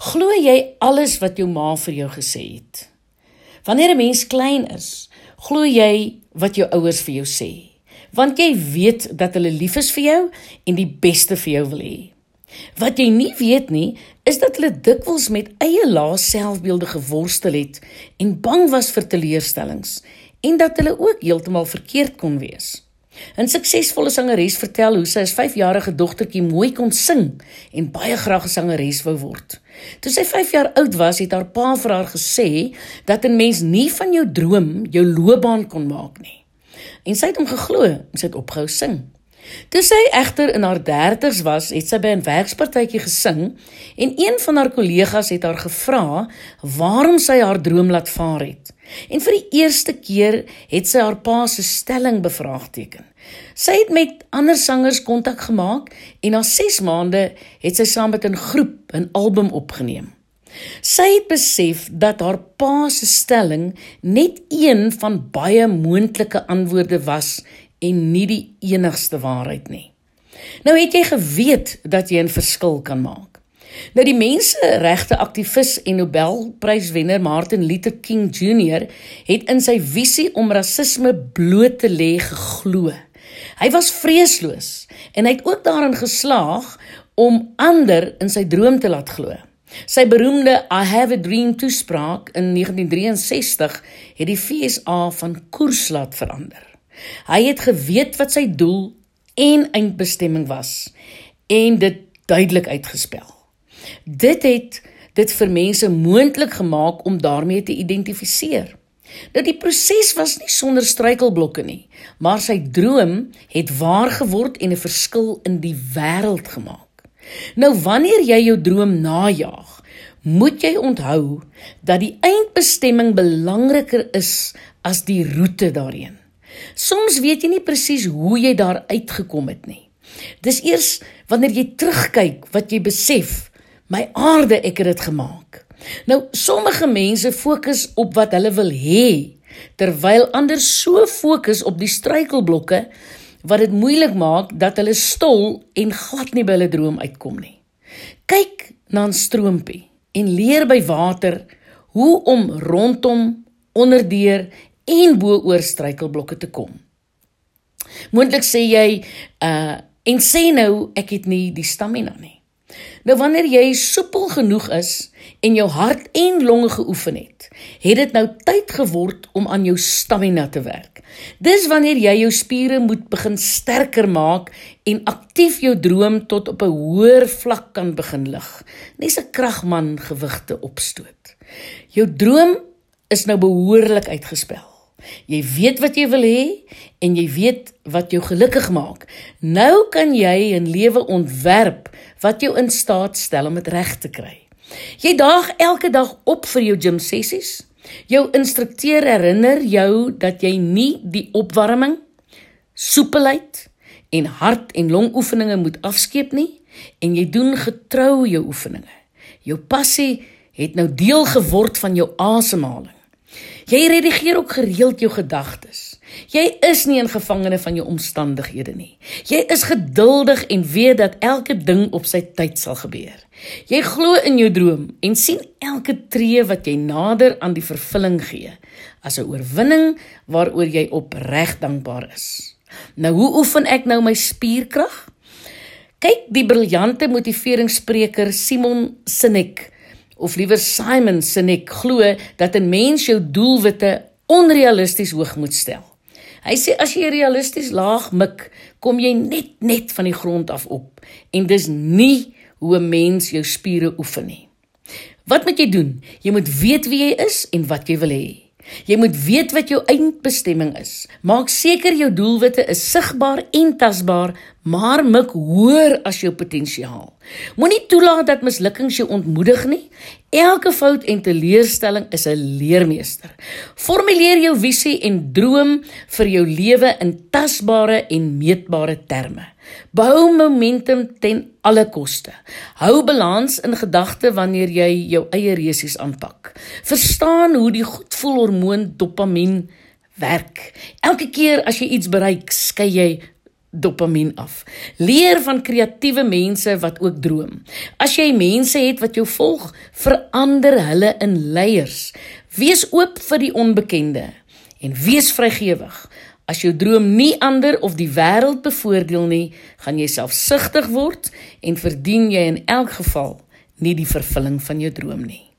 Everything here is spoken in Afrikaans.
Glo jy alles wat jou ma vir jou gesê het? Wanneer 'n mens klein is, glo jy wat jou ouers vir jou sê, want jy weet dat hulle lief is vir jou en die beste vir jou wil hê. Wat jy nie weet nie, is dat hulle dikwels met eie lae selfbeelde geworstel het en bang was vir teleurstellings en dat hulle ook heeltemal verkeerd kon wees. 'n Suksesvolle sangeres vertel hoe sy as 5-jarige dogtertjie mooi kon sing en baie graag 'n sangeres wou word. Toe sy 5 jaar oud was, het haar pa vir haar gesê dat 'n mens nie van jou droom jou loopbaan kon maak nie. En sy het hom geglo en sy het opgehou sing. Toe sy egter in haar 30's was, het sy by 'n werkspartytjie gesing en een van haar kollegas het haar gevra waarom sy haar droom laat vaar het. En vir die eerste keer het sy haar pa se stelling bevraagteken. Sy het met ander sangers kontak gemaak en na 6 maande het sy saam met 'n groep 'n album opgeneem. Sy het besef dat haar pa se stelling net een van baie moontlike antwoorde was en nie die enigste waarheid nie. Nou het jy geweet dat jy 'n verskil kan maak. Nou die menseregte aktivis en Nobelpryswenner Martin Luther King Jr het in sy visie om rasisme bloot te lê geglo. Hy was vreesloos en hy het ook daarin geslaag om ander in sy droom te laat glo. Sy beroemde I have a dream toespraak in 1963 het die FSA van koers laat verander. Hy het geweet wat sy doel en eindbestemming was en dit duidelik uitgespel. Dit het dit vir mense moontlik gemaak om daarmee te identifiseer. Dat die proses was nie sonder struikelblokke nie, maar sy droom het waar geword en 'n verskil in die wêreld gemaak. Nou wanneer jy jou droom najag, moet jy onthou dat die eindbestemming belangriker is as die roete daarheen. Soms weet jy nie presies hoe jy daar uitgekom het nie. Dis eers wanneer jy terugkyk wat jy besef My aarde ek het dit gemaak. Nou sommige mense fokus op wat hulle wil hê terwyl ander so fokus op die struikelblokke wat dit moeilik maak dat hulle stol en glad nie by hulle droom uitkom nie. Kyk na 'n stroompie en leer by water hoe om rondom, onderdeur en bo oor struikelblokke te kom. Moontlik sê jy uh en sê nou ek het nie die stamina nie. Nou wanneer jy soepel genoeg is en jou hart en longe geoefen het, het dit nou tyd geword om aan jou stamina te werk. Dis wanneer jy jou spiere moet begin sterker maak en aktief jou droom tot op 'n hoër vlak kan begin lig. Nes 'n kragman gewigte opstoot. Jou droom is nou behoorlik uitgespel. Jy weet wat jy wil hê en jy weet wat jou gelukkig maak. Nou kan jy 'n lewe ontwerp wat jou in staat stel om dit reg te kry. Jy daag elke dag op vir jou gym sessies. Jou instrukteur herinner jou dat jy nie die opwarming, soepelheid en hart en longoefeninge moet afskeep nie en jy doen getrou jou oefeninge. Jou passie het nou deel geword van jou asemhaling. Jy redigeer ook gereeld jou gedagtes. Jy is nie 'n gevangene van jou omstandighede nie. Jy is geduldig en weet dat elke ding op sy tyd sal gebeur. Jy glo in jou droom en sien elke tree wat jy nader aan die vervulling gee as 'n oorwinning waaroor jy opreg dankbaar is. Nou hoe oefen ek nou my spierkrag? Kyk die briljante motiveringsspreker Simon Sinek of liewer Simon Sinek glo dat 'n mens jou doelwitte onrealisties hoog moet stel. Hy sê as jy realisties laag mik, kom jy net net van die grond af op en dis nie hoe 'n mens jou spiere oefen nie. Wat moet jy doen? Jy moet weet wie jy is en wat jy wil hê. Jy moet weet wat jou eindbestemming is. Maak seker jou doelwitte is sigbaar en tasbaar, maar mik hoër as jou potensiaal. Moenie toelaat dat mislukkings jou ontmoedig nie. Elke fout en teleurstelling is 'n leermeester. Formuleer jou visie en droom vir jou lewe in tasbare en meetbare terme. Bou momentum ten alle koste. Hou balans in gedagte wanneer jy jou eie resies aanpak. Verstaan hoe die goedvoelhormoon dopamien werk. Elke keer as jy iets bereik, skei jy dopamien af. Leer van kreatiewe mense wat ook droom. As jy mense het wat jou volg, verander hulle in leiers. Wees oop vir die onbekende en wees vrygewig. As jou droom nie ander of die wêreld bevoordeel nie, gaan jy selfsugtig word en verdien jy in elk geval nie die vervulling van jou droom nie.